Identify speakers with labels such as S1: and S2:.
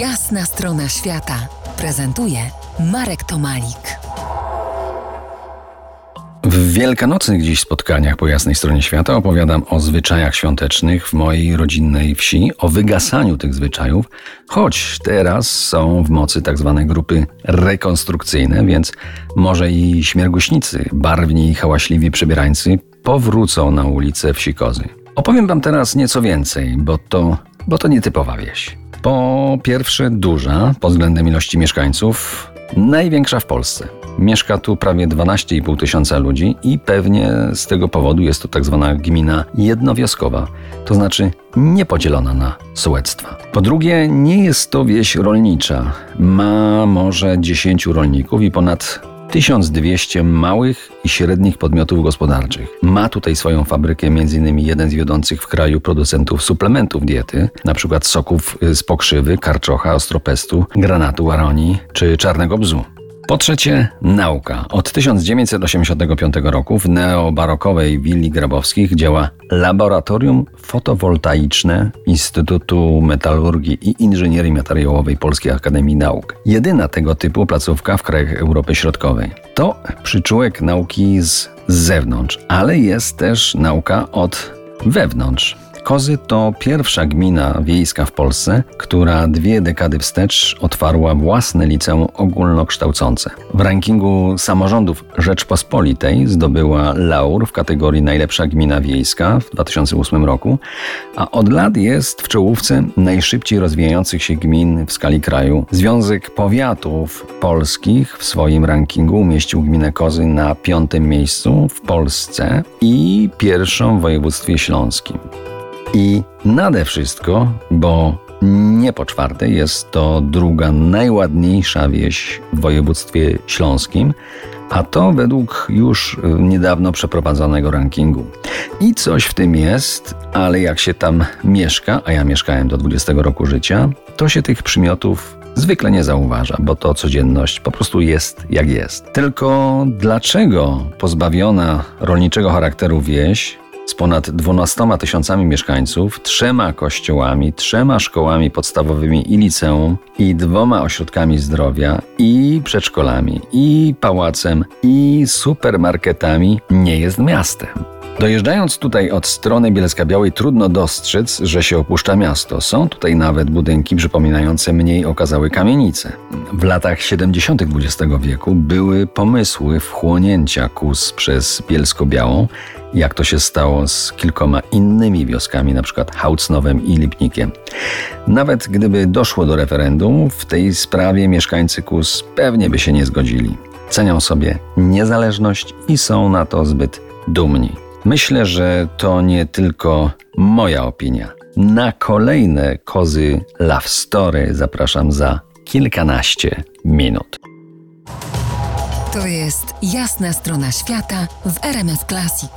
S1: Jasna strona świata prezentuje Marek Tomalik.
S2: W wielkanocnych dziś spotkaniach po jasnej stronie świata opowiadam o zwyczajach świątecznych w mojej rodzinnej wsi, o wygasaniu tych zwyczajów, choć teraz są w mocy tak grupy rekonstrukcyjne, więc może i śmierguśnicy, barwni i hałaśliwi przebierańcy powrócą na ulicę wsi Kozy. Opowiem wam teraz nieco więcej, bo to, bo to nietypowa wieś. Po pierwsze duża pod względem ilości mieszkańców, największa w Polsce. Mieszka tu prawie 12,5 tysiąca ludzi i pewnie z tego powodu jest to tak zwana gmina jednowioskowa, to znaczy niepodzielona na sołectwa. Po drugie, nie jest to wieś rolnicza. Ma może 10 rolników i ponad 1200 małych i średnich podmiotów gospodarczych. Ma tutaj swoją fabrykę m.in. jeden z wiodących w kraju producentów suplementów diety, np. soków z pokrzywy, karczocha, ostropestu, granatu aronii czy czarnego bzu. Po trzecie, nauka. Od 1985 roku w neobarokowej willi Grabowskich działa Laboratorium Fotowoltaiczne Instytutu Metalurgii i Inżynierii Materiałowej Polskiej Akademii Nauk. Jedyna tego typu placówka w krajach Europy Środkowej. To przyczółek nauki z zewnątrz, ale jest też nauka od wewnątrz. Kozy to pierwsza gmina wiejska w Polsce, która dwie dekady wstecz otwarła własne liceum ogólnokształcące. W rankingu samorządów Rzeczpospolitej zdobyła laur w kategorii najlepsza gmina wiejska w 2008 roku, a od lat jest w czołówce najszybciej rozwijających się gmin w skali kraju. Związek Powiatów Polskich w swoim rankingu umieścił gminę Kozy na piątym miejscu w Polsce i pierwszą w województwie śląskim. I nade wszystko, bo nie po czwarte, jest to druga najładniejsza wieś w województwie śląskim, a to według już niedawno przeprowadzonego rankingu. I coś w tym jest, ale jak się tam mieszka, a ja mieszkałem do 20 roku życia, to się tych przymiotów zwykle nie zauważa, bo to codzienność po prostu jest jak jest. Tylko dlaczego pozbawiona rolniczego charakteru wieś z ponad 12 tysiącami mieszkańców, trzema kościołami, trzema szkołami podstawowymi i liceum, i dwoma ośrodkami zdrowia, i przedszkolami, i pałacem, i supermarketami nie jest miastem. Dojeżdżając tutaj od strony Bielska Białej trudno dostrzec, że się opuszcza miasto. Są tutaj nawet budynki przypominające mniej okazałe kamienice. W latach 70. XX wieku były pomysły wchłonięcia Kus przez Bielsko-Białą, jak to się stało z kilkoma innymi wioskami, np. Haucnowem i Lipnikiem. Nawet gdyby doszło do referendum, w tej sprawie mieszkańcy Kus pewnie by się nie zgodzili. Cenią sobie niezależność i są na to zbyt dumni. Myślę, że to nie tylko moja opinia. Na kolejne kozy Love Story zapraszam za kilkanaście minut.
S1: To jest jasna strona świata w RMS Classic.